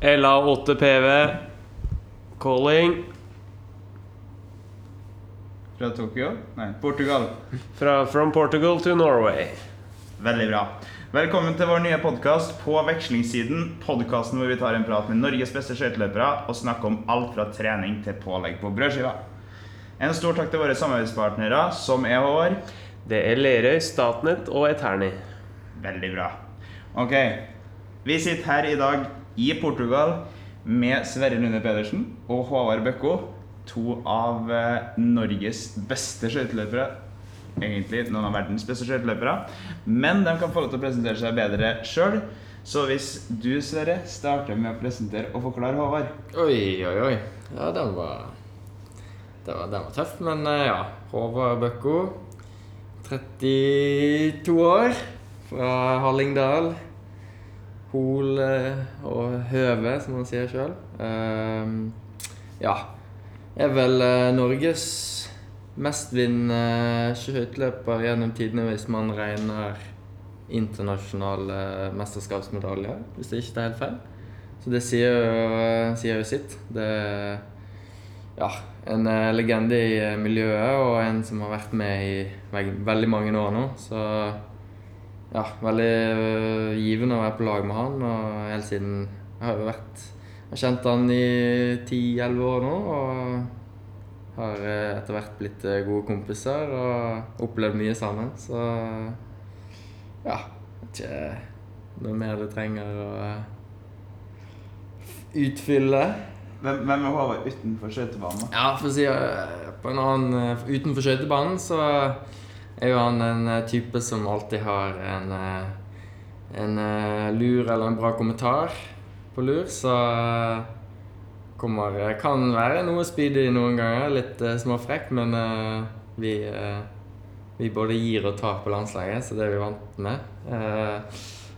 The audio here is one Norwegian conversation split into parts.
LA8PV calling Fra Tokyo? Nei, Portugal. fra From Portugal to Norway. Veldig bra. Velkommen til vår nye podkast På vekslingssiden. Podkasten hvor vi tar en prat med Norges beste skøyteløpere og snakker om alt fra trening til pålegg på brødskiva. En stor takk til våre samarbeidspartnere, som er hår. Det er Lerøy, Statnett og Eterni. Veldig bra. Ok. Vi sitter her i dag i Portugal med Sverre Lunde Pedersen og Håvard Bøkko. To av eh, Norges beste skøyteløpere. Egentlig noen av verdens beste skøyteløpere. Men de kan få lov til å presentere seg bedre sjøl. Så hvis du, Sverre, starter med å presentere og forklare Håvard. Oi, oi, oi. Ja, den var Den var, den var tøff, men eh, ja. Håvard Bøkko. 32 år. Fra Hallingdal. Hol eh, og høve, som han sier sjøl. ja. Er vel eh, Norges mestvinnende skøyteløper gjennom tidene hvis man regner internasjonale mesterskapsmedaljer, hvis det ikke er helt feil. Så det sier jo, sier jo sitt. Det er ja, en eh, legende i eh, miljøet og en som har vært med i veldig mange år nå. Så ja, veldig øh, givende å være på lag med han. Og helt siden Jeg har jo vært Jeg har kjent han i 10-11 år nå. Og har eh, etter hvert blitt eh, gode kompiser og opplevd mye sammen. Så ja ikke noe mer du trenger å utfylle. Hvem, hvem er Håvard utenfor skøytebanen? Ja, for å si på en annen Utenfor skøytebanen så er jo han en eh, type som alltid har en eh, en eh, lur eller en bra kommentar på lur, så kommer Kan være noe speedy noen ganger, litt småfrekk, men vi vi både gir og tar på landslaget, så det er vi vant med.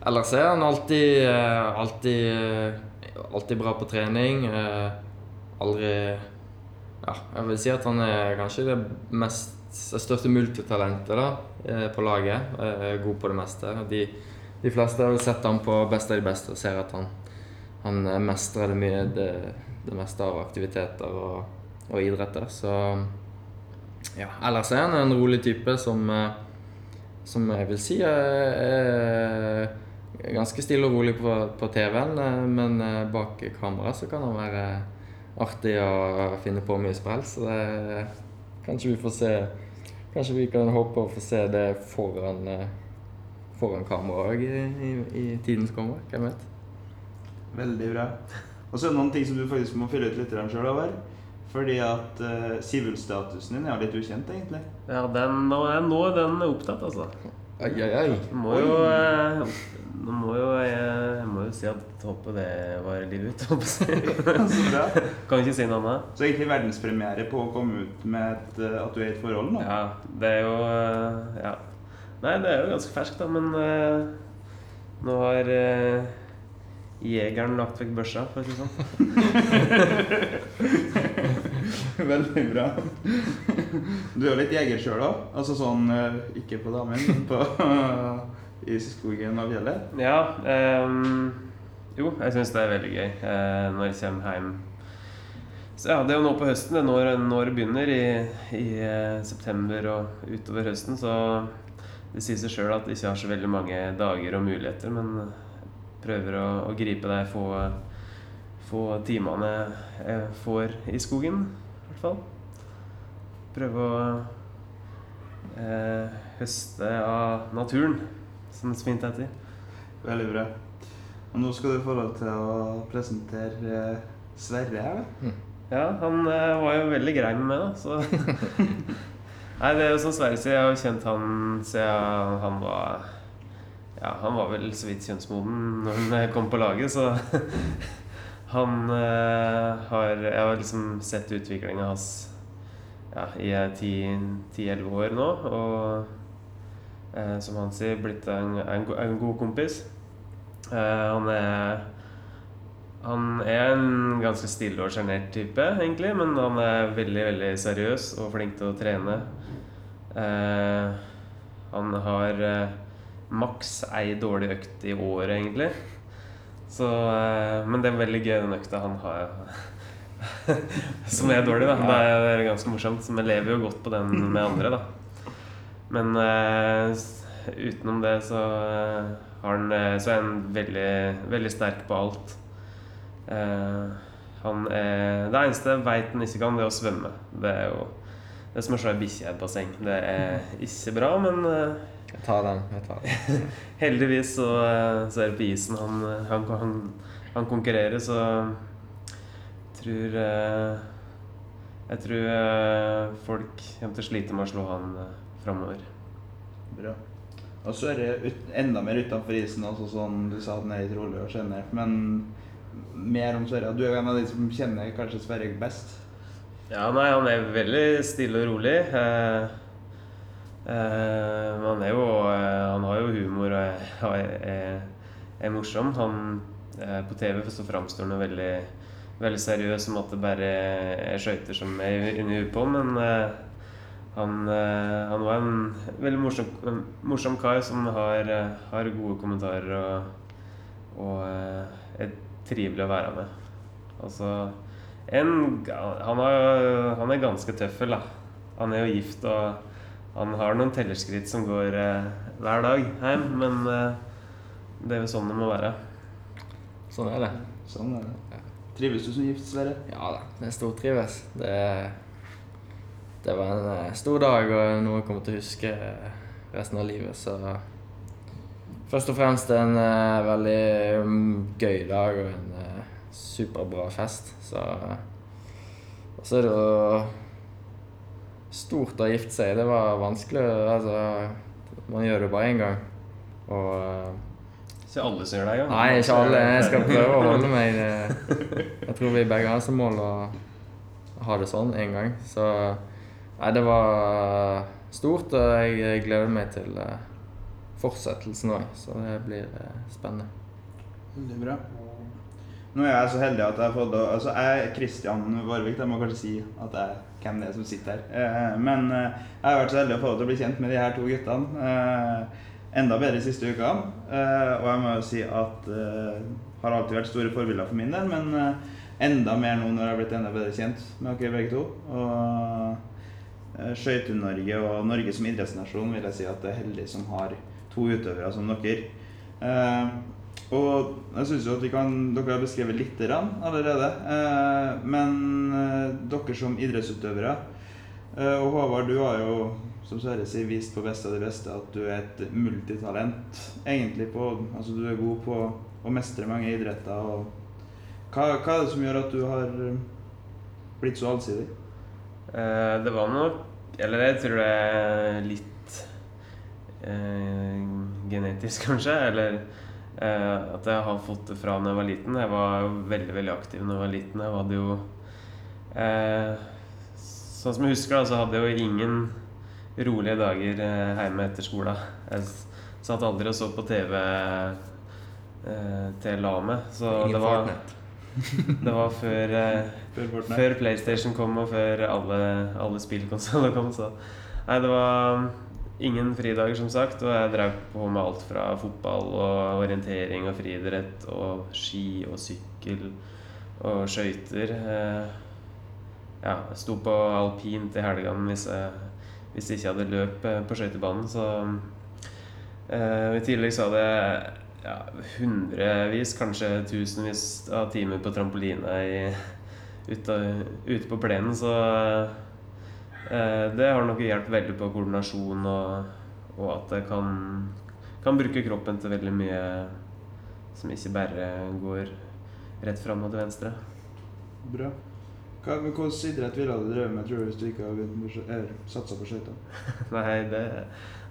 Ellers er han alltid alltid, alltid bra på trening. Aldri Ja, jeg vil si at han er kanskje det mest største multitalentet da, eh, på laget. Eh, Er god på det meste. De, de fleste har sett han på Best av de beste og ser at han, han eh, mestrer det mye, det, det meste av aktiviteter og, og idretter. Så ja, ellers er han en rolig type som, som jeg vil si er, er ganske stille og rolig på, på TV-en, men bak kamera så kan han være artig å finne på mye helst. Så det, kanskje vi får se Kanskje vi kan håpe å få se det foran, eh, foran kamera òg i, i, i tiden som kommer. Hvem vet? Veldig bra. Og så er det noen ting som du faktisk må fylle ut litt sjøl over. Fordi at uh, sivilstatusen din er litt ukjent, egentlig. Ja, den, nå er nå er den opptatt, altså. Ai, ai, ai. Du må jo eh, Nå må jo jeg, jeg må jo si at håpet det var livet ut. håper jeg. så bra. Kan ikke si noe annet. Så egentlig verdenspremiere på å komme ut med et, eh, at du er i et forhold nå. Ja, det er jo eh, Ja. Nei, det er jo ganske ferskt, da, men uh, nå har uh, jegeren lagt vekk børsa, for å si det sånn. Veldig bra. Du er jo litt jeger sjøl òg. Altså sånn ikke på damen, men på i skogen og fjellet. Ja. Um, jo, jeg syns det er veldig gøy uh, når jeg kommer hjem. Så ja, Det er jo nå på høsten. Det er når, når det begynner, i, i uh, september og utover høsten. Så det sier seg sjøl at jeg ikke har så veldig mange dager og muligheter, men prøver å, å gripe de få, få timene jeg får i skogen, i hvert fall. Prøve å uh, høste av naturen, som det så fint heter. Veldig bra. Og nå skal du få lov til å presentere eh, Sverre her, da. Ja, han eh, var jo veldig grei med meg, da, så Nei, det er jo som Sverre sier, jeg har jo kjent han siden han var Ja, han var vel så vidt kjønnsmoden når han kom på laget, så han eh, har Jeg har liksom sett utviklinga hans ja, i ti-elleve år nå, og eh, som han sier, blitt en, en, en god kompis. Eh, han er han er en ganske stille og sjenert type, egentlig, men han er veldig veldig seriøs og flink til å trene. Eh, han har eh, maks ei dårlig økt i året, egentlig. Så, eh, men det er veldig gøy, den økta han har. Som er dårlig, da. Det er, ganske morsomt. Så vi lever jo godt på den med andre, da. Men eh, utenom det så, eh, har han, eh, så er han veldig, veldig sterk på alt. Han er, det eneste jeg veit han ikke kan, det er å svømme. Det er jo det er som å se ei bikkje i et basseng. Det er ikke bra, men Jeg tar den. jeg tar den. heldigvis så, så er det på isen han, han, han, han konkurrerer, så jeg tror Jeg tror folk kommer til å slite med å slå han framover. Bra. Og så er det ut, enda mer utenfor isen, altså sånn du sa den er litt rolig og skjønner, Men mer om Sverre. Du er en av de som kjenner kanskje Sverre best. Ja, nei, han er veldig stille og rolig. Eh, eh, han er jo eh, Han har jo humor og er, er, er, er morsom. Han eh, På TV så framstår han veldig, veldig seriøs som at det bare er skøyter som er under huet på men eh, han, eh, han var en veldig morsom, morsom kar som har, eh, har gode kommentarer og, og eh, er trivelig å være med. Altså en, han, er, han er ganske tøffel, da. Han er jo gift, og han har noen tellerskritt som går hver dag hjem, men det er jo sånn det må være. Sånn er det. Sånn er det. Trives du som gift, Sverre? Ja da, jeg stortrives. Det, det var en eh, stor dag og noe jeg kommer til å huske eh, resten av livet. Så først og fremst en uh, veldig um, gøy dag og en uh, superbra fest. Så Og så er det jo stort å gifte seg. Det var vanskelig. Altså, man gjør det bare én gang. Og uh, Ikke alle gjør det engang. Nei, ikke alle. Jeg skal prøve å holde meg Jeg tror vi begge har som mål å ha det sånn en gang. Så Nei, det var stort, og jeg gleder meg til eh, fortsettelsen òg. Så det blir spennende. spennende. Veldig bra. Nå er jeg så heldig at jeg har fått Altså, jeg er Kristian Vårvik. Jeg må kanskje si at jeg hvem det er som sitter her. Eh, men eh, jeg har vært så heldig å få lov til å bli kjent med de her to guttene. Eh, enda bedre de siste ukene. Eh, og jeg må jo si at det har alltid vært store forbilder for min del, men eh, enda mer nå når jeg har blitt enda bedre kjent med dere begge to. Og eh, Skøyte-Norge og Norge som idrettsnasjon vil jeg si at det er heldig som har to utøvere som dere. Eh, og jeg synes jo at kan, Dere har beskrevet grann allerede. Eh, men eh, dere som idrettsutøvere eh, Og Håvard, du har jo som Sverre sier, vist på beste av de beste at du er et multitalent. Egentlig på, altså Du er god på å mestre mange idretter. og hva, hva er det som gjør at du har eh, blitt så allsidig? Eh, det var nok Eller jeg tror det er litt uh, genetisk, kanskje. Eller uh, at jeg har fått det fra da jeg var liten. Jeg var veldig veldig aktiv da jeg var liten. Jeg hadde jo Sånn som jeg husker, da, så hadde jeg jo ingen rolige dager hjemme etter skolen. Jeg satt aldri og så på TV til jeg la meg. Så Ingen det var, Fortnite. Det var før eh, Før før PlayStation kom og før alle, alle spillkonsoller kom, så Nei, det var ingen fridager, som sagt. Og jeg drev på med alt fra fotball og orientering og friidrett og ski og sykkel og skøyter. Eh, Ja, jeg sto på alpint i helgene hvis jeg, hvis jeg ikke hadde løp eh, på skøytebanen, så eh, I tillegg så hadde jeg ja, hundrevis, kanskje tusenvis av timer på trampoline i ute, ute på plenen, så eh, det har nok hjulpet veldig på koordinasjon og, og at jeg kan, kan bruke kroppen til veldig mye som ikke bare går rett fram og til venstre. Bra. Hva, men Hvilken idrett ville du drevet med tror du, hvis du ikke hadde satsa på skøyter? Nei, det,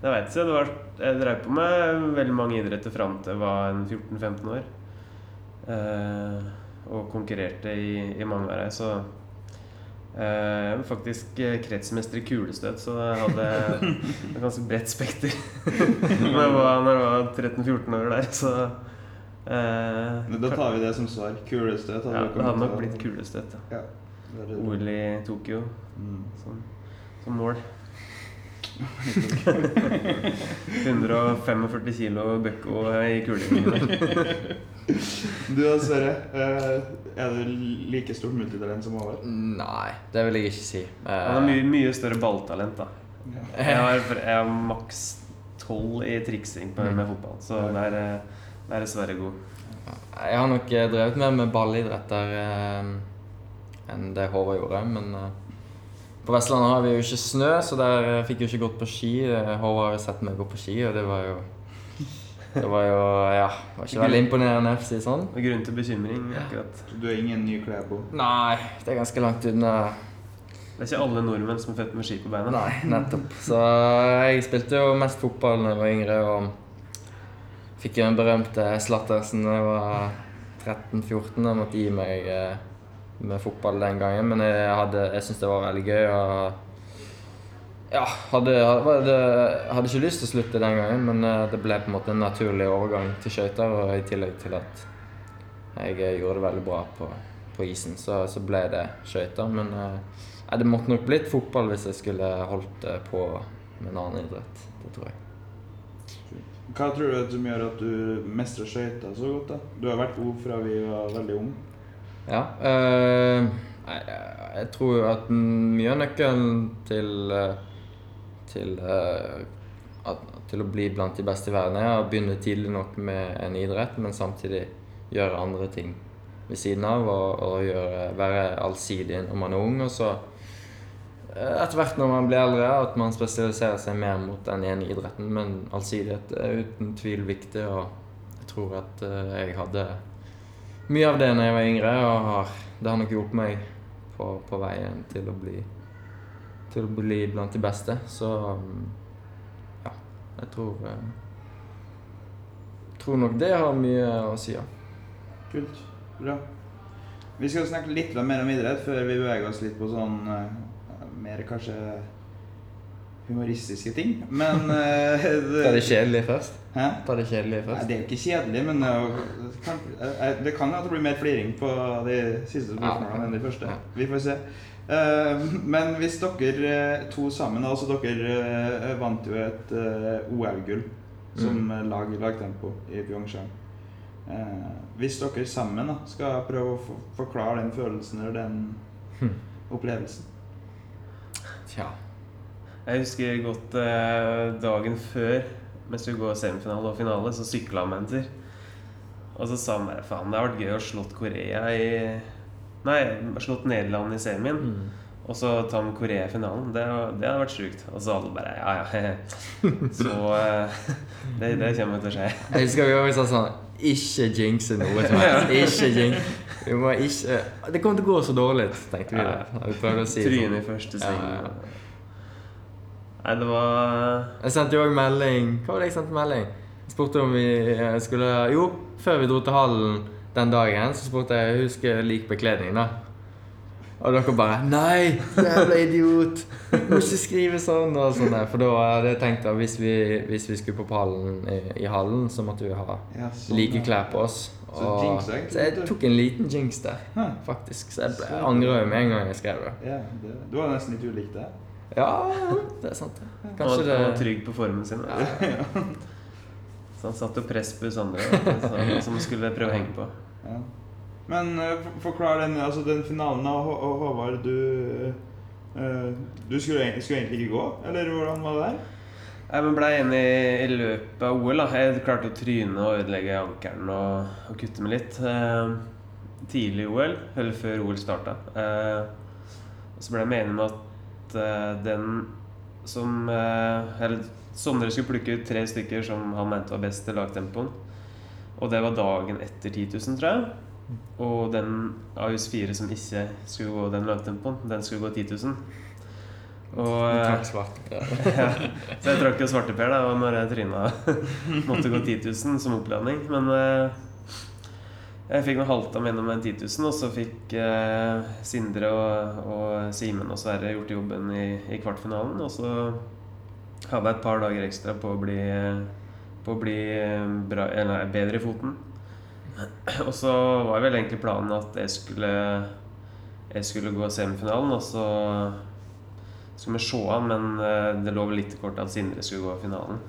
det veit jeg. Det var, jeg drev på med veldig mange idretter fram til jeg var 14-15 år. Eh, og konkurrerte i, i mange av dem, så eh, Jeg var faktisk eh, kretsmester i kulestøt, så jeg hadde et ganske bredt spekter når jeg var, var 13-14 år der, så eh, Da tar vi det som svar. Kulestøt. ja, Det hadde nok blitt kulestøt. Ja. Ja. OL i Tokyo Mm. som, som mål. 145 kilo bøkko i kulingen. Du da, Sverre. eh, Er du like stort multitalent som Håvard? Nei, det vil jeg ikke si. Han har mye, mye større balltalent, da. Jeg har, jeg har maks tolv i triksing med, med fotball, så der, eh, der er Sverre god. Jeg har nok eh, drevet mer med ballidretter eh, enn det Håvard gjorde. Men på Vestlandet har vi jo ikke snø, så der eh, fikk jeg ikke gått på ski. Eh, Håvard har jo sett meg gå på ski, og det var jo Det var jo Ja, var ikke veldig imponerende, for å si det sånn. Og grunn til bekymring akkurat. Du har ingen ny på? Nei, det er ganske langt unna. Det er ikke alle nordmenn som er født med ski på beina. Nei, nettopp. Så jeg spilte jo mest fotball da jeg var yngre, og fikk jo den berømte slattersen da jeg var 13-14. da måtte gi meg eh, med fotball den gangen, men jeg, hadde, jeg syntes det var veldig gøy. og ja, hadde, hadde, hadde ikke lyst til å slutte den gangen, men eh, det ble på en måte en naturlig overgang til skøyter. Og i tillegg til at jeg eh, gjorde det veldig bra på, på isen, så, så ble det skøyter. Men eh, det måtte nok blitt fotball hvis jeg skulle holdt eh, på med en annen idrett. Det tror jeg. Hva tror du at som gjør at du mestrer skøyter så godt? da? Du har vært god fra vi var veldig ung. Ja. eh, jeg- tror jo at mye av nøkkelen til eh, til, eh, at, til å bli blant de beste i verden er å begynne tidlig nok med en idrett, men samtidig gjøre andre ting ved siden av og, og gjøre, være allsidig når man er ung. Og så etter hvert når man blir eldre, at man spesialiserer seg mer mot den ene idretten. Men allsidighet er uten tvil viktig, og jeg tror at jeg hadde mye av det da jeg var yngre, og har, det har nok gjort meg på, på veien til å bli til å bli blant de beste. Så ja, jeg tror eh, tror nok det har mye å si, ja. Kult. Bra. Vi skal snakke litt mer om idrett før vi beveger oss litt på sånn eh, mer kanskje humoristiske ting. Men eh, Ta det kjedelige først. Hæ? Ta det kjedelige Nei, det er jo ikke kjedelig, men det, er kan, uh, det kan jo at det blir mer fliring på de siste spørsmålene enn de første. Ja. Vi får se. Men hvis dere to sammen Altså, dere vant jo et OL-gull som Mm. lag lagtempo i Pyeongchang. Hvis dere sammen da, skal prøve å forklare den følelsen eller den Hm. opplevelsen Tja. Jeg husker godt eh, dagen før, mens vi går semifinale og finale, så sykla han en tur. Og så sa han bare faen, det har vært gøy å slått Korea i Nei, slått Nederland i semien. Mm. Og så ta med Korea i finalen. Det, det hadde vært sjukt. Og så alle bare ja, ja. Så eh, det, det kommer til å skje. Jeg husker vi også sa sånn Ikke jinxe noe som helst. Ikke jinx. Vi må ikke Det kommer til å gå så dårlig, tenkte vi. Vi prøvde å si det Tryne sånn. i første Ja, ja, Nei, det var Jeg sendte jo òg melding Hva var det jeg sendte melding? Jeg spurte om vi eh, skulle Jo, før vi dro til hallen den dagen, så spurte jeg Husk lik bekledning, da. Og dere bare 'Nei, jævla idiot! Du må ikke skrive sånn!' og sånn der. For da hadde jeg tenkt at hvis vi, hvis vi skulle på pallen i, i hallen, så måtte vi ha Ja, sånn, like klær på oss. Så Og, jinxa egentlig så jeg tok en liten jinx der, faktisk. Så jeg, ble, Så- jeg angrer jo med en gang jeg skrev det. Ja, det, du var nesten litt ulik det. Ja, det er sant. Han Kanskje var, det han trygg på formen sin. Så han satte press på Sondre, som han så- som skulle prøve å henge på. Ja. Men uh, forklar den, altså den finalen av Hå- Hå- Håvard. Du, uh, du skulle, skulle egentlig ikke gå, eller hvordan var det der? Jeg ble enig i løpet av OL. da Jeg klarte å tryne og ødelegge ankelen og, og kutte meg litt. Eh, tidlig i OL, eller før OL starta. Eh, så ble jeg enig med at eh, den som eh, Eller Sondre skulle plukke ut tre stykker som han mente var best til lagtempoen. Og det var dagen etter 10 000, tror jeg. Og den av oss fire som ikke skulle gå den lagtempoen, den skulle gå 10 000. Og eh. Ja. så jeg trakk jo svarteper da og når jeg tryna. Måtte gå 10 000 som oppladning. Men jeg fikk noe halta meg gjennom en 10 000, og så fikk eh, Sindre og, og Simen og Sverre gjort jobben i, i kvartfinalen. Og så hadde jeg et par dager ekstra på å bli, på å bli eh, bra, eller, bedre i foten. Og så var vel egentlig planen at jeg skulle, jeg skulle gå semifinalen, og så skulle vi se an, men eh, det lå vel litt i kortet at Sindre skulle gå finalen.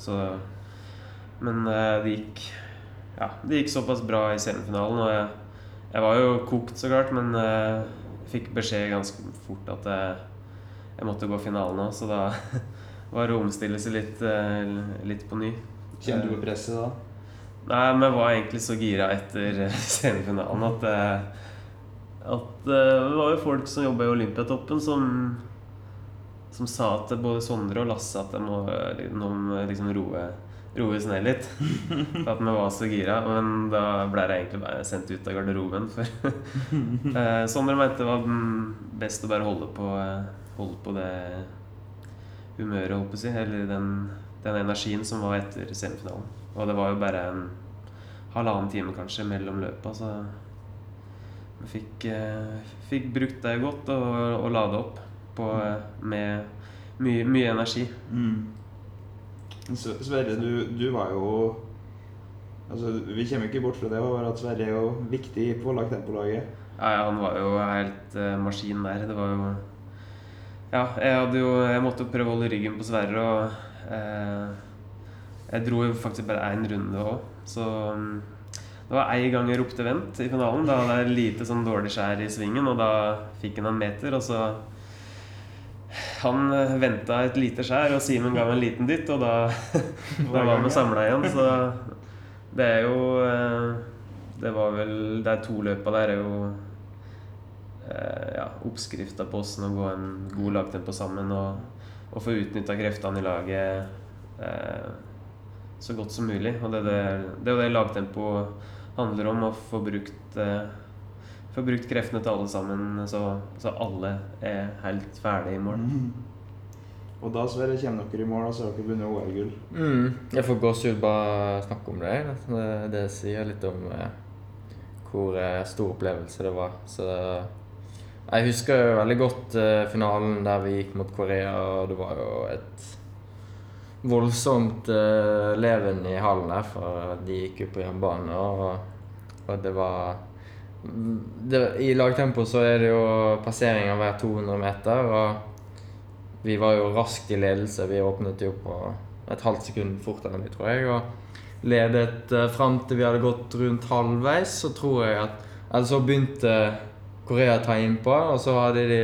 Så Men eh, det gikk Ja, det gikk såpass bra i semifinalen, og jeg, jeg var jo kokt, så klart, men jeg fikk beskjed ganske fort at jeg, jeg måtte gå finalen òg, så da var det å omstille seg litt, eh, litt på ny. Kjente du på presset da? Nei, men jeg var egentlig så gira etter semifinalen at eh, At eh, det var jo folk som jobba i Olympiatoppen, som som sa til både Sondre og Lasse at jeg eh, må liksom roe, roes ned litt. At vi var så gira. Men da ble jeg egentlig bare sendt ut av garderoben. For eh, Sondre mente det var best å bare holde på, eh, holde på det humøret, holdt på å si. Eller den, den energien som var etter semifinalen. Og det var jo bare en halvannen time kanskje mellom løpa, så vi fikk, eh, fikk brukt det godt og, og lade opp på, med mye, mye energi. Mm. Sverre, du, du var jo Altså, Vi kommer ikke bort fra det var at Sverre er jo viktig på lagtempolaget. Ja, ja, han var jo helt uh, maskin der. Det var jo Ja, jeg hadde jo Jeg måtte jo prøve å holde ryggen på Sverre, og uh, jeg dro jo faktisk bare én runde òg, så um, det var ei gang jeg ropte 'vent' i finalen. Da hadde jeg lite sånn dårlig skjær i svingen, og da fikk han en meter, og så Han eh, venta et lite skjær, og Simen ga meg en liten dytt, og da, da var vi samla igjen. Så det er jo eh, Det var vel De to løpa der er jo eh, ja, oppskrifta på åssen å gå en god lagtempo sammen og, og få utnytta kreftene i laget eh, så godt som mulig. Og det, er det, det det lagtempo handler om, å få brukt eh, få brukt kreftene til alle sammen, så, så alle er helt ferdige i mål. Og da Sverre, kommer dere i mål, og så har dere vunnet OL-gull. Mm. Jeg får gåsehud bare snakke om det. Det, det sier litt om eh, hvor eh, stor opplevelse det var. Så jeg husker jo veldig godt eh, finalen der vi gikk mot Korea, og det var jo et voldsomt eh, leven i hallen der, for de gikk jo på hjemmebane, og, og det var det, I lagtempo så er det jo passeringer hver 200 meter, og vi var jo raskt i ledelse. Vi åpnet jo på et halvt sekund fortere enn vi, tror jeg. Og ledet eh, fram til vi hadde gått rundt halvveis, så tror jeg at Eller så begynte Korea å ta innpå, og så hadde de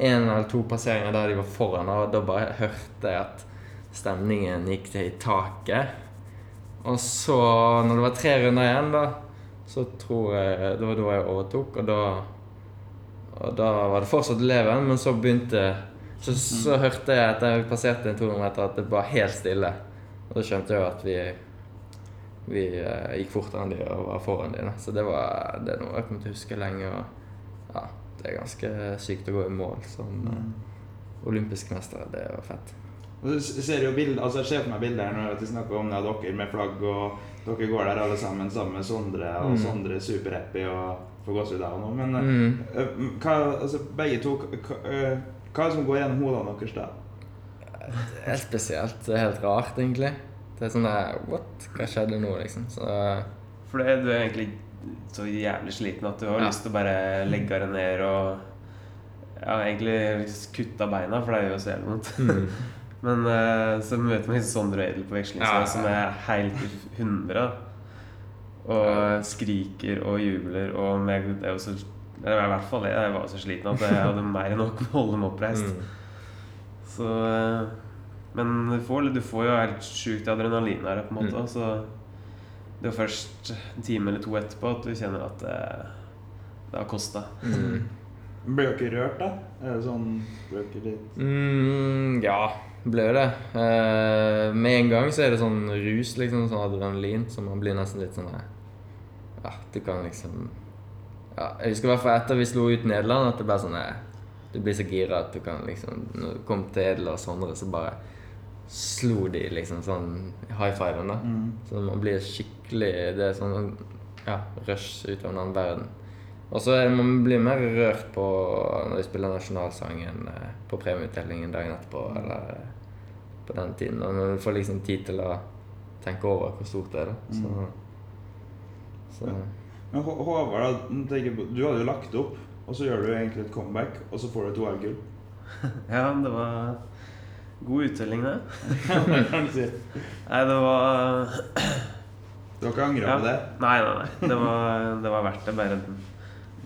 en eller to passeringer der de var foran, og da bare hørte jeg at stemningen gikk til i taket. Og så, når det var tre runder igjen, da, så tror jeg Det var da jeg overtok, og da Og da var det fortsatt leven, men så begynte Så, så hørte jeg etter jeg passerte en 200 meter, at det var helt stille. Og da skjønte jeg at vi vi eh, gikk fortere enn de og var foran de. Da. Så det, var, det er noe jeg kommer til å huske lenge. Og ja, det er ganske sykt å gå i mål som mm. olympisk mester. Det var fett. Og så ser jo bild, altså Jeg ser for meg bilder her når vi snakker om det, av dere med flagg, og dere går der alle sammen sammen med Sondre, og Mm. Sondre er superhappy og får gåsehud av noe. Men Mm. øh, hva, altså, begge to, hva, øh, hva er det som går gjennom hodene deres da? Det er spesielt. Det er helt rart, egentlig. Det er sånn der What? Hva skjedde nå, liksom? Så For det, du er egentlig så jævlig sliten at du har Ja. lyst til å bare legge deg ned og ja, egentlig kutte av beina, for det gjør jo så jævlig vondt. mm. Men eh, så møter man liksom Sondre og Edel på veksling, Ja, som er helt hundre. Og skriker og jubler, og meg, det er jo så eller i hvert fall jeg, jeg var så sliten at jeg hadde mer enn nok med å holde dem oppreist. Mm. Så eh, Men du får, du får jo helt sjukt adrenalin her, på en måte. Mm. Så det er først en time eller to etterpå at du kjenner at det, det har kosta. Mm. Blir dere rørt, da? Det sånn Blir dere litt Mm, ja, ble det. Eh, med en gang så er det sånn rus, liksom, sånn adrenalin, så man blir nesten litt sånn Ja, du kan liksom Ja, jeg husker i hvert fall etter vi slo ut Nederland, at det ble sånn Du blir så gira at du kan liksom Når du kom til Edel og Sondre, så bare slo de liksom sånn high fiven, da. mm. Så man blir skikkelig Det er sånn ja, rush ut av en annen verden. Og så man blir mer rørt på når de spiller nasjonalsangen eh, på premieutdelingen dagen etterpå, eller eh, på den tiden. Og man får liksom tid til å tenke over hvor stort det er, da. Så, så Men Håvard, tenker du hadde jo lagt opp, og så gjør du egentlig et comeback, og så får du et OL-gull. Ja, det var god uttelling, det. Nei, det var Du har ikke angra Ja. på det? Nei, nei, nei. Det var, det var verdt det. Bare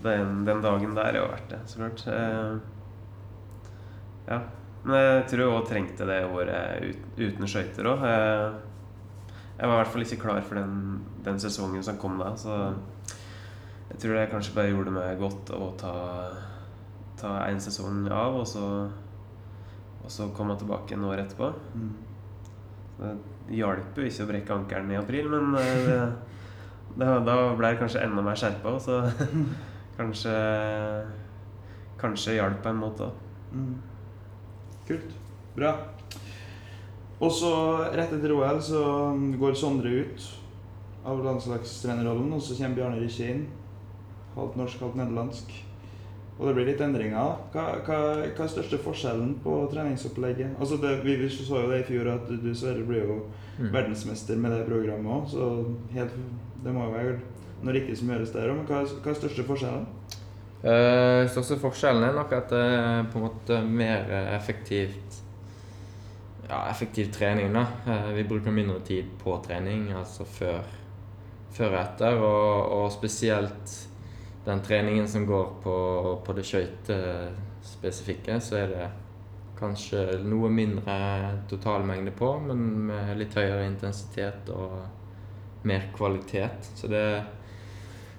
den, den, dagen der jo verdt det, så klart. Eh, ja. Men jeg tror jeg òg trengte det året ut, uten skøyter òg. Jeg var i hvert fall ikke klar for den, den sesongen som kom da, så jeg tror det kanskje bare gjorde meg godt å ta, ta en sesong av, og så, og så komme tilbake en år etterpå. Mm. Det hjalp jo ikke å brekke ankelen i april, men eh, det, det, da ble jeg kanskje enda mer skjerpa, så kanskje Kanskje hjalp på en måte. Mm. Kult. Bra. Og så, rett etter OL, så går Sondre ut av landslagstrenerrollen, og så kommer Bjarne Rikke inn. Halvt norsk, halvt nederlandsk. Og det blir litt endringer. Hva, hva, hva er største forskjellen på treningsopplegget? Altså det, vi, vi så jo det i fjor, at du Sverre blir jo Mm. verdensmester med det programmet òg, så helt, det må jo være noe riktig som gjøres der òg. Men hva, er- hva er største forskjellen? Uh, største forskjellen er nok at det er på en måte mer eh, effektivt Ja, effektiv trening, da. Uh, vi bruker mindre tid på trening, altså før, før og etter. Og, og spesielt den treningen som går på, på det skøytespesifikke, så er det kanskje noe mindre totalmengde på, men med litt høyere intensitet og mer kvalitet. Så det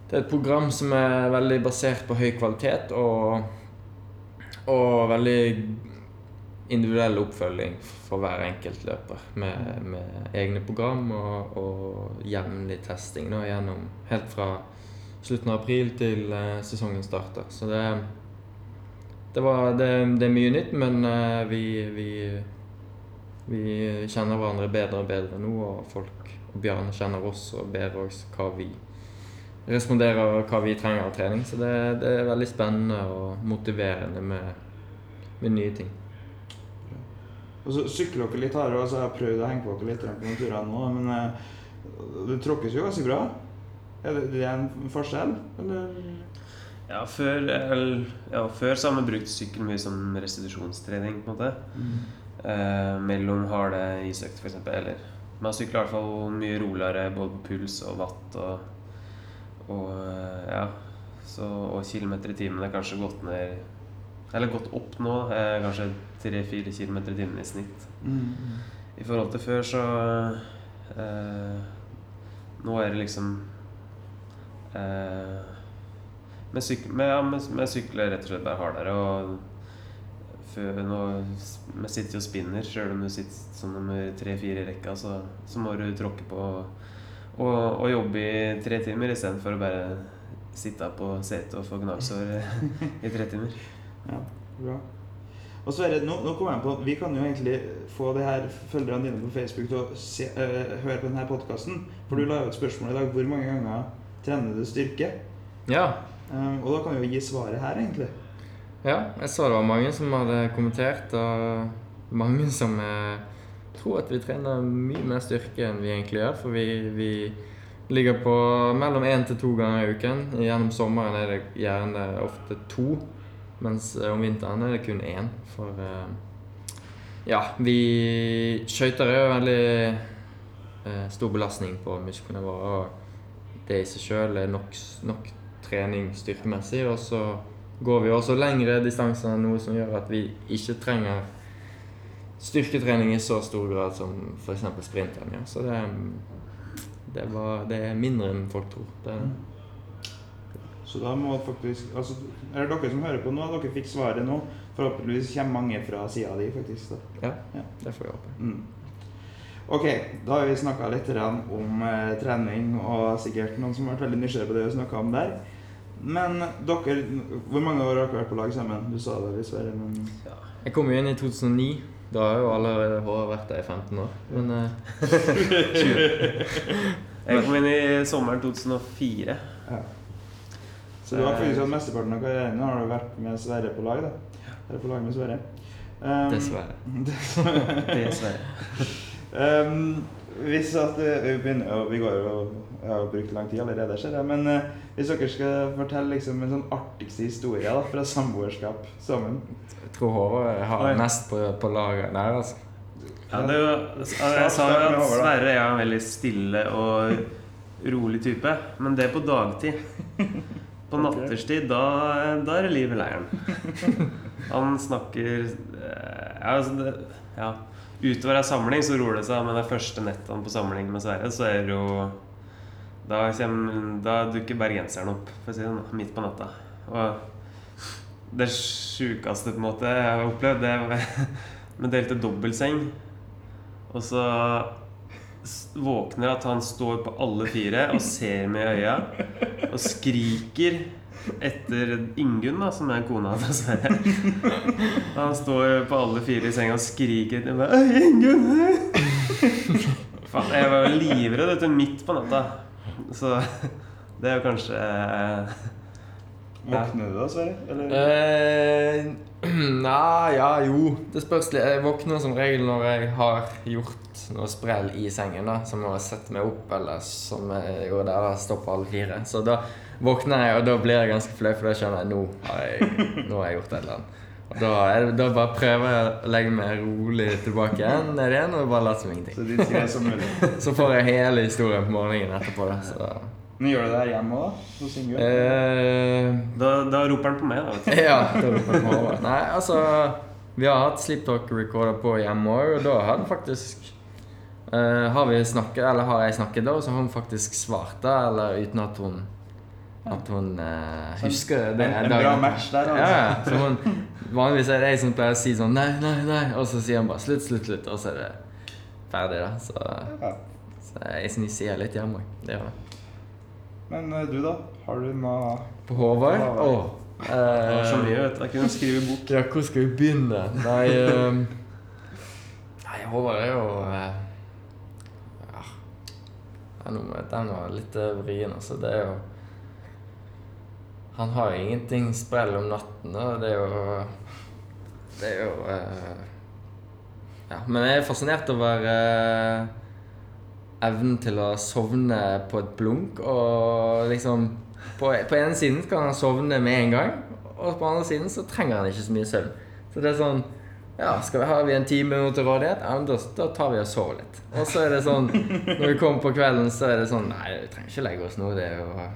det er et program som er veldig basert på høy kvalitet og, og veldig individuell oppfølging for hver enkelt løper. Med, med egne program og, og jevnlig testing da, gjennom helt fra slutten av april til uh, sesongen starter. Så det, det, var, det, det er mye nytt, men uh, vi, vi, vi kjenner hverandre bedre og bedre nå, og folk og Bjarne kjenner oss og bedre også hva vi responderer hva vi trenger av trening. Så det, det er veldig spennende og motiverende med, med nye ting. Og så sykler dere litt hardere. Altså jeg har prøvd å henge på dere litt på noen turer nå, men eh, det tråkkes jo ganske bra. Er det, det er en forskjell, eller? Ja, før, eller, ja, før så har vi brukt sykkel mye som restitusjonstrening, på en måte. Eh, mellom harde isøkter, f.eks. Eller man sykler i hvert fall mye roligere både på puls og watt og, og eh, ja. Så, og kilometer i timen er kanskje gått ned Eller gått opp nå. Eh, kanskje 3-4 km i timen i snitt. Mm. I forhold til før, så eh, Nå er det liksom eh, med, syk, med, ja, vi- med sykler rett og slett bare hardere. Og før, nå, vi sitter jo og spinner. Sjøl om du sitter som nummer tre-fire i rekka, så, så må du tråkke på og, og jobbe i tre timer istedenfor å bare sitte på setet og få gnagsår i tre timer. Ja, bra. Og Sverre, nå, nå kommer jeg på Vi kan jo egentlig få det her følgerne dine på Facebook til å se, øh, høre på denne podkasten. For du la jo et spørsmål i dag. Hvor mange ganger trener du styrke? Ja, Um, og da kan vi jo gi svaret her, egentlig. ja, jeg så det var mange som hadde kommentert, og mange som eh, tror at vi trener mye mer styrke enn vi egentlig gjør. For vi, vi ligger på mellom én til to ganger i uken. Gjennom sommeren er det gjerne ofte to, mens eh, om vinteren er det kun én. For eh, ja, vi Skøyter er jo veldig eh, stor belastning på musklene våre. Og det i seg sjøl er nok, nok trening styrkemessig. Og så går vi også lengre distanser noe som gjør at vi ikke trenger styrketrening i så stor grad som f.eks. sprinteren gjør. Så det, det, var, det er mindre enn folk tror. Det, Så da må faktisk altså, Er det dere som hører på nå? Dere fikk svaret nå. Forhåpentligvis kommer mange fra sida di, faktisk. ja, Ja. det får vi håpe. Mm. Ok, da har vi snakka litt om eh, trening, og sikkert noen som har vært veldig nysgjerrig på det vi snakka om der. Men dere Hvor mange år har dere vært på lag sammen? Du sa det, dessverre, men Jeg kom jo inn i 2009. Da har jo allerede håret vært der i 15 år. Men eh, Jeg kom inn i sommeren 2004. ja. Så du har faktisk hatt mesteparten av karrieren Nå har du vært med Sverre på lag, da. Eller på lag med Sverre. Um, dessverre. Dessverre. Um, hvis at eh, vi begynner og Vi går jo Jeg har jo brukt lang tid allerede, ser jeg. Men uh, hvis dere skal fortelle liksom en sånn artigste historie da, fra samboerskap sammen tror Håvard har Oi. mest på, på laget der, altså. Ja, det er jo, jeg sa jo at Sverre er en veldig stille og rolig type, men det er på dagtid. På natterstid, da, da er det liv i leiren. Han snakker eh, ja, altså det, ja. Utover ei samling så roer det seg, men det første nettene på samling med Sverre, så er det jo Da, kommer, da dukker bergenseren opp, for å si det sånn, midt på natta. Og det sjukeste på en måte jeg har opplevd, det var Vi delte dobbeltseng. Og så våkner at han står på alle fire og ser meg i øya og skriker etter Ingunn, da, som er kona hans. Han står på alle fire i senga og skriker etter meg. «Øy, Ingunn! Faen, jeg var livredd midt på natta. Så det er jo kanskje Våkner du da, Sverre? Eller? Eh, Nei, ja, jo. Det spørs litt. Jeg våkner som regel når jeg har gjort noe sprell i sengen. da Som å sette meg opp, eller som jeg gjorde der, da, stå på alle fire. Så da våkner jeg, og da blir jeg ganske flau, for da skjønner jeg nå har jeg, nå har jeg gjort et eller annet. Da, da bare prøver jeg å legge meg rolig tilbake igjen, ned igjen, og bare late som ingenting. Så som. Så får jeg hele historien på morgenen etterpå. Da, så. Men gjør du det her hjemme òg, da? Eh, da, da roper han på meg, da. vet du. Ja, det var på meg. Nei, altså Vi har hatt Sleep Talk Recorder på hjemme òg, og da har den faktisk eh, Har vi snakket, eller har jeg snakket da, og så har hun faktisk svart da, eller uten at hun At hun eh, husker det. en, en bra match der, altså. ja. Så hun, vanligvis er det jeg som pleier å si sånn Nei, nei, nei. Og så sier hun bare slutt, slutt, slutt. Og så er det ferdig, da. Så, Ja. så jeg sier litt hjemme òg. Det gjør jeg. Men eh, du, da? Har du noe På Håvard? Å. Oh. Åh. som vi eh, vet. Jeg kunne skrive bok. Ja, hvor skal vi begynne? Nei ehm, Nei, Håvard er jo uh, Ja. noe med Den var litt eh, vrien, altså. Det er jo Han har ingenting sprell om natten, og det er jo Det er jo uh, Ja. Men jeg er fascinert over eh, evnen til å sovne på et blunk, og liksom På, på ene siden kan han sovne med en gang, og på andre siden så trenger han ikke så mye søvn. Så det er sånn Ja, skal vi, har vi en time nå til rådighet? Ja, men da, da tar vi og sover litt. Og så er det sånn Når vi kommer på kvelden, så er det sånn Nei, vi trenger ikke legge oss nå. Det er jo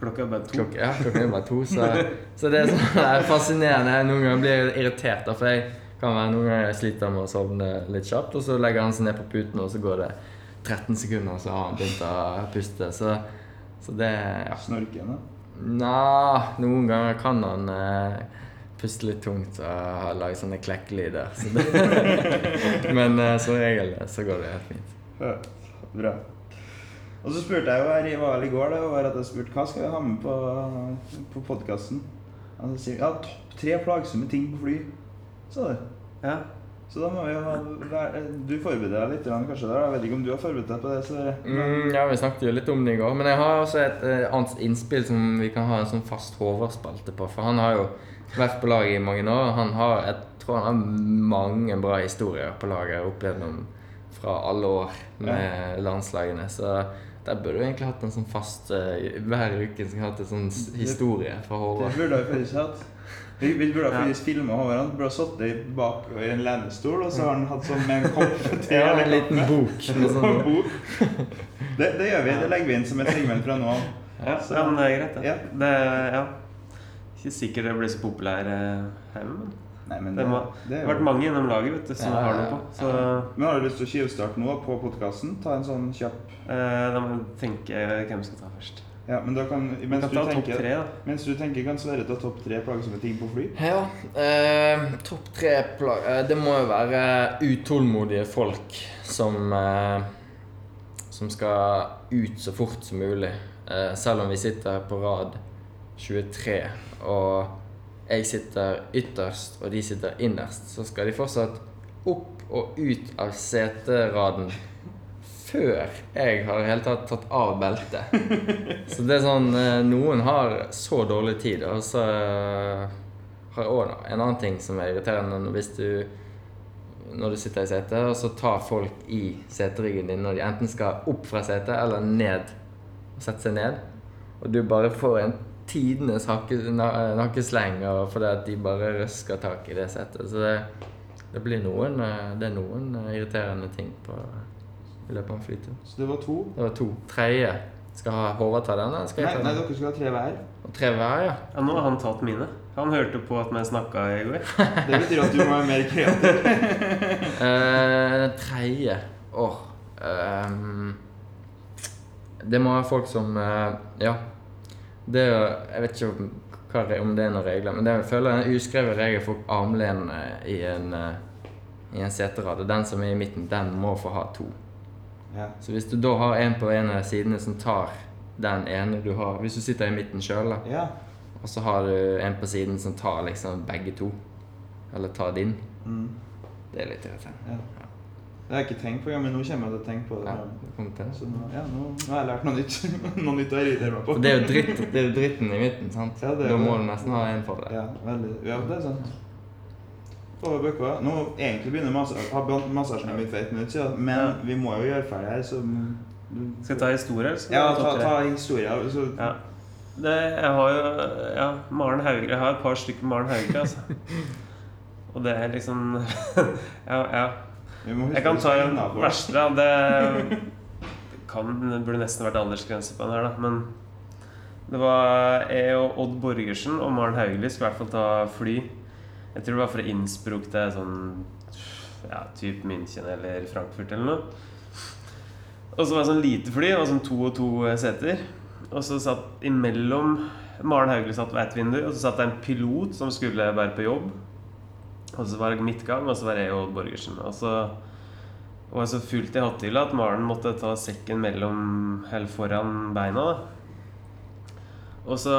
Klokka er bare to. Klokka, ja, klokken er bare to, så, så det er sånn det er fascinerende. Noen ganger blir jeg irritert, for jeg kan være noen ganger jeg sliter med å sovne litt kjapt, og så legger han seg ned på puten, og så går det 13 sekunder, så har han begynt å puste. Så, så det ja. snorkende? Nja, noen ganger kan han eh, puste litt tungt og lage sånne klekkelyder. Så Men eh, som regel så går det helt fint. Ja, bra. Og så spurte jeg jo her i Val i går da, var at jeg spurte hva skal vi ha med på, på podkasten. Han sier ja, topp tre plagsomme ting på fly, sa du. Ja. Så da må vi jo ha Du forbereder deg litt kanskje der. Jeg vet ikke om du har forberedt deg på det. Så Mm, ja, vi snakket jo litt om det i går. Men jeg har også et eh, annet innspill som vi kan ha en sånn fast Håvard-spalte på. For han har jo vært på laget i mange år. Han har, jeg tror han har mange bra historier på laget opp gjennom fra alle år med landslagene. Så der burde du egentlig hatt en sånn fast uh, Hver uke skulle hatt en sånn historie fra Det Håvard. burde vi faktisk hatt. Vi, vi burde ha ja. filma Håvard. Han burde ha sittet bak i en lenestol, og så har han hatt sånn med en kopp te Ja, en liten bok sånn bok. Det, det gjør vi. Det legger vi inn som et segment fra nå av. Ja, Så- ja, men det er greit, det. Ja. det ja. Ikke sikkert det blir så populær eh, hjemme, men Nei, men det, det, må, det har vært mange gjennom laget vet du, som Ja, har noe på. Så Men har du lyst til å skivestarte noe på podkasten? Ta en sånn kjapp eh, da må jeg tenke hvem vi skal ta først. Ja, men da kan Mens kan du tenker, tre, da. mens du tenker kan Sverre ta topp tre plagsomme ting på fly? Ja. Eh, Topp tre plag... Eh, det må jo være utålmodige folk som eh, Som skal ut så fort som mulig. Eh, selv om vi sitter på rad 23, og jeg sitter ytterst, og de sitter innerst, så skal de fortsatt opp og ut av seteraden før jeg har i hele tatt tatt av beltet. Så det er sånn eh, Noen har så dårlig tid, og så eh, har jeg òg en annen ting som er irriterende hvis du når du sitter i setet, og så tar folk i seteryggen din når de enten skal opp fra setet eller ned og sette seg ned. Og du bare får en tidenes nakkesleng fordi at de bare røsker tak i det setet. Så det, det blir noen eh, Det er noen irriterende ting på, i løpet av en flytur. Så det var to. Det var to. Tredje. Skal ha Håvard ta den, eller skal Nei, jeg ta nei, den? dere skal ha tre hver. Og tre hver, ja. Ja, nå har han tatt mine. Han hørte på at vi snakka i går. Det betyr at du må være mer kreativ. uh, Den tredje Åh ehm, Det må være folk som uh, Ja. Det er jo Jeg vet ikke om, hva, om det er noen regler, men det er, jeg føler er en uskreven regel for armlen eh, i en uh, i en seterad. Og den som er i midten, den må få ha to. Ja. Så hvis du da har en på en av sidene som tar den ene du har Hvis du sitter i midten sjøl, ja. og så har du en på siden som tar liksom begge to, eller tar din, Mm. det er litt irriterende. ja. Det har jeg ikke tenkt på, men nå kommer jeg til å tenke på det. Ja. Så nå, ja, nå, nå har jeg lært noe nytt. noe nytt å irritere meg på. For det er jo dritt, det er dritten i midten, sant? Ja, det da må du nesten ha en for det. Ja, veldig. Ja, det er sant. Over bøkka. Nå egentlig begynner massasjen min for ett minutt siden, men Ja. vi må jo gjøre ferdig her, så Skal jeg ta historie, eller? Ja, ta, ta historie. Så Ja. Det, jeg har jo ja, Maren Hauglie. Jeg har et par stykker Maren Hauglie, altså. Og det er liksom Ja, ja. Jeg kan ta en verste, da. Det kan, det burde nesten vært aldersgrense på den her, da. Men det var jeg og Odd Borgersen og Maren Hauglie skulle i hvert fall ta fly. Jeg tror det var fra Innsbruck til sånn ja, typ München eller Frankfurt eller noe. Og så var det sånn lite fly, det var sånn to og to seter. Og så satt imellom Maren Hauglie satt ved ett vindu, og så satt det en pilot som skulle være på jobb. Og så var det midtgang, og så var jeg og Borgersen. Og så var jeg så fullt i hattehylla at Maren måtte ta sekken mellom Eller foran beina. da Og så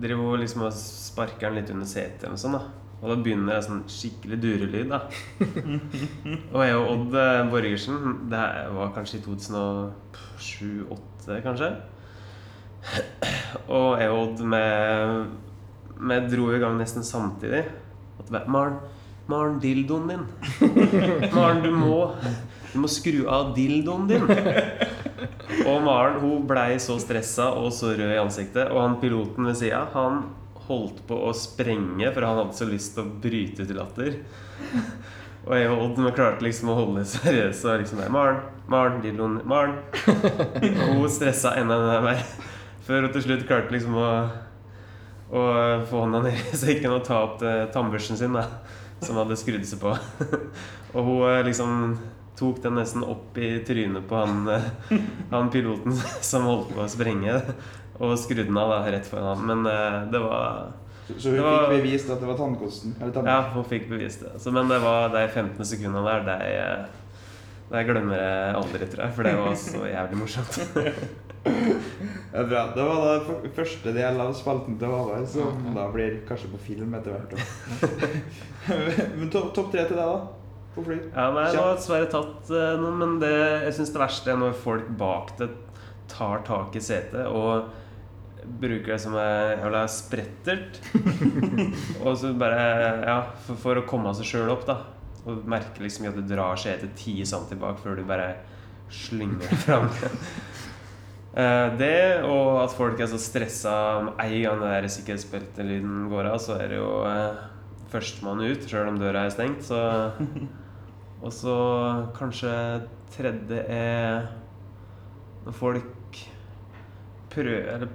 driver hun liksom og sparker den litt under setet noe sånt. da Og da begynner det sånn skikkelig durelyd. da Og jeg og Odd eh, Borgersen Det var kanskje i 2007-2008, kanskje. Og jeg og Odd Vi dro i gang nesten samtidig. At Maren, Maren, dildoen din. Maren, du må Du må skru av dildoen din. Og Maren hun blei så stressa og så rød i ansiktet. Og han piloten ved sida, han holdt på å sprenge, for han hadde så lyst til å bryte ut i latter. Og jeg og Odd klarte liksom å holde det seriøse. Og liksom Maren, Maren, dildoen Maren. Og hun stressa enda mer. Før hun til slutt klarte liksom å å få hånda ned i sekken og ta opp tannbørsten sin, da, som hadde skrudd seg på. og hun eh, liksom tok den nesten opp i trynet på han, eh, han piloten som holdt på å sprenge, og skrudd den av da, rett foran ham. Men eh, det var Så, så hun var- fikk bevist at det var tannkosten? Eller tann... Ja, hun fikk bevist det. Så, men det var de 15 sekundene der, de, det de glemmer jeg aldri, tror jeg. For det var så jævlig morsomt. Ja, bra. Det var da første del av spalten til Håvard, som da blir kanskje på film etter hvert. Men topp top tre til deg, da? På fly? Ja, nei, nå har dessverre tatt eh, noen, men det, jeg syns det verste er når folk bak det tar tak i setet og bruker det som en jævla sprettert. og så bare Ja, for, for å komme seg sjøl opp, da. Og merke liksom at du drar setet ti centimeter bak før du bare slynger det fram. Eh, det, og at folk er så stressa med en gang den der sikkerhetsbeltelyden går av, så er det jo eh, førstemann ut, sjøl om døra er stengt. Så Og så kanskje tredje er når folk prøver eller,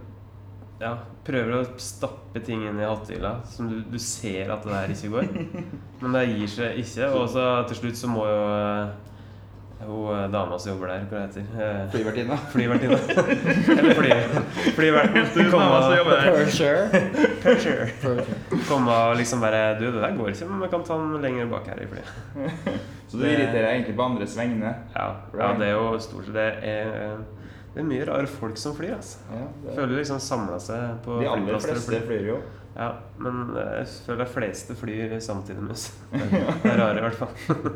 ja, prøver å stappe ting inn i hattehylla som du, du ser at det der ikke går. Men det gir seg ikke. Og så til slutt så må jo eh, hun eh, dama som jobber der, hva heter hun? Flyvertinna. Flyvertinna. Eller fly, flyverten. Komme og sure. For sure. Komme og liksom bare Du, det der går ikke, men vi kan ta den lenger bak her i flyet. Så du irriterer deg egentlig på andres vegne? Ja, ja, det er jo stort sett Det er, det er mye rare folk som flyr, altså. Ja, det- Føler liksom samla seg på De aller fleste flyr. flyr jo. Ja, men jeg føler de fleste flyr samtidig med oss. Det er rare, i hvert fall.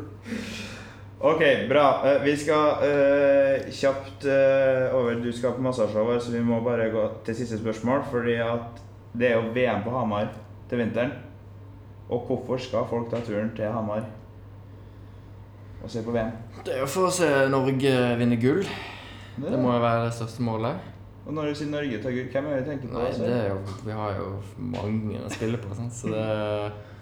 Ok, bra. Eh, Vi skal uh, kjapt uh, over Du skal på massasje, så vi må bare gå til siste spørsmål. Fordi at det er jo VM på Hamar til vinteren. Og hvorfor skal folk ta turen til Hamar? og se på VM? Det er jo for å se Norge vinne gull. Det, må jo være det største målet. Og når du sier Norge hvem er det du tenker på? Nei, det er jo Vi har jo mange å spille på, sant? så det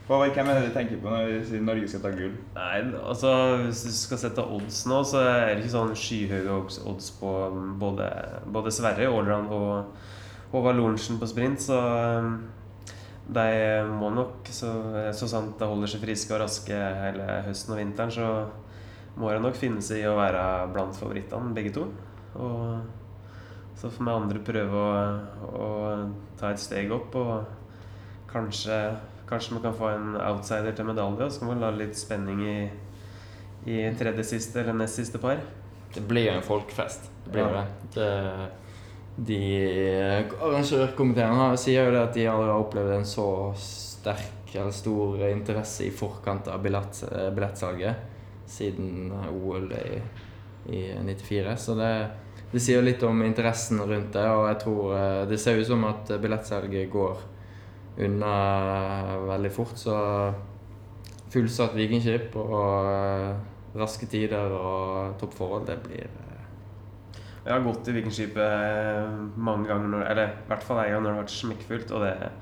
hvem er det du tenker på når du sier Norge skal ta gull? Nei, altså Hvis du skal sette odds nå, så er det ikke sånn skyhøye odds- på både, både Sverre Allround og Håvard Lorentzen på sprint, så um, de må nok, så, så sant de holder seg friske og raske hele høsten og vinteren, så må de nok finne seg i å være blant favorittene, begge to. Og så får vi andre prøve å, å ta et steg opp, og kanskje Kanskje vi kan få en outsider til medalje, og så kan vi la litt spenning i, i tredje siste eller nest siste par. Det blir jo en folkefest. Det blir jo Ja. det. det. De arrangørkomiteene sier jo det at de aldri har opplevd en så sterk eller stor interesse i forkant av billett, billettsalget siden OL i, i 94. Så det, det sier litt om interessen rundt det, og jeg tror eh, det ser ut som at billettsalget går unna veldig fort. Så fullsatt Vikingskip og eh, raske tider og toppforhold, det blir eh, Jeg har gått i Vikingskipet mange ganger, når, eller i hvert fall en gang når det har vært smekkfullt. Og det,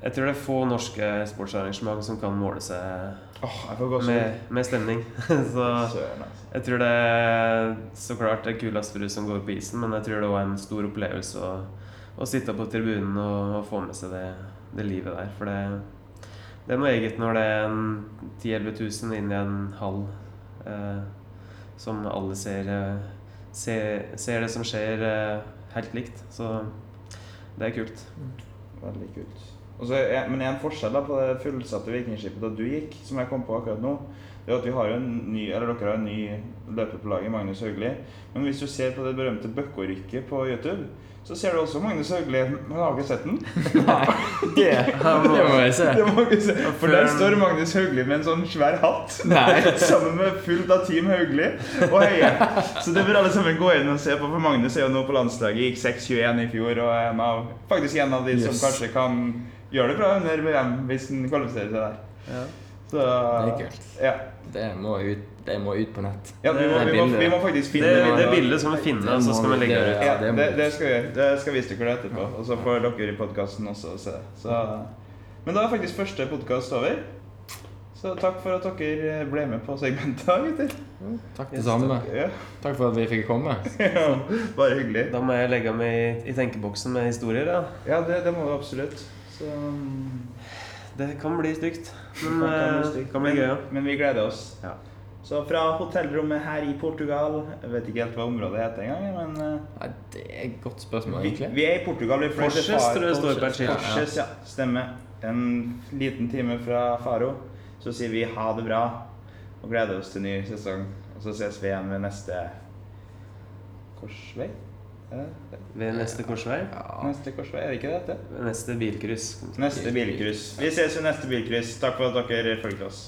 jeg tror det er få norske sportsarrangement som kan måle seg Gåsehud. med, med stemning. Så altså. jeg tror det er så klart det kuleste for du som går på isen, men jeg tror det var en stor opplevelse å, å sitte på tribunen og, og få med seg det, det livet der. For det, det er noe eget når det er en 10 000-11 000 inn i en hall eh, som alle ser, eh, ser, ser det som skjer, eh, helt likt. Så det er kult. Veldig kult. Er, men en forskjell da på det fullsatte Vikingskipet da du gikk, som jeg kom på akkurat nå, det er at vi har en ny, eller dere har en ny løper på laget, Magnus Haugli. Men hvis du ser på det berømte Bøkko-rykket på YouTube, så ser du også Magnus Haugli. Men har ikke sett den. Nei, det, det må jeg se. Det må se. For der står Magnus Haugli med en sånn svær hatt. Nei. Sammen med fullt av Team Haugli og Høie. Så det bør alle sammen gå inn og se på, for Magnus er jo nå på landslaget. Gikk 6-21 i fjor og er en av, faktisk en av de som kanskje kan gjøre det bra under VM hvis han kvalifiserer seg der. Ja. Så, Det er kult. Ja. Det må ut, det må ut på nett. ja vi, må, Det vi, må, vi må faktisk Det, finne det bildet skal vi finne, og så skal vi legge det ut. Ja, det det, det skal vi gjøre. Det skal vi vise dere etterpå. Og så får dere i podkasten også se. Så, men da er faktisk første podkast over. Så takk for at dere ble med på segmentet, gutter. Takk det Yes, samme. Ja, Takk for at vi fikk komme. ja, bare hyggelig. Da må jeg legge meg i, i tenkeboksen med historier. Ja. Ja, det, det må du absolutt. Så Det kan bli stygt, men det kan bli eh, stygt. kan bli gøy. Ja. Men vi gleder oss. Ja. Så fra hotellrommet her i Portugal Jeg vet ikke helt hva området heter engang, men uh, Nei, det er et godt spørsmål, vi, egentlig. vi er i Portugal. Vi Forses tror jeg står på et skilt. Forses, ja. Stemmer. En liten time fra Faro. Så sier vi ha det bra og gleder oss til ny sesong. Og så ses vi igjen ved neste korsvei. Ved neste korsvei. Ja. Neste korsvei, er det ikke det? det? Neste bilkryss. Neste bilkryss. Vi ses ved neste bilkryss. Takk for at dere fulgte oss.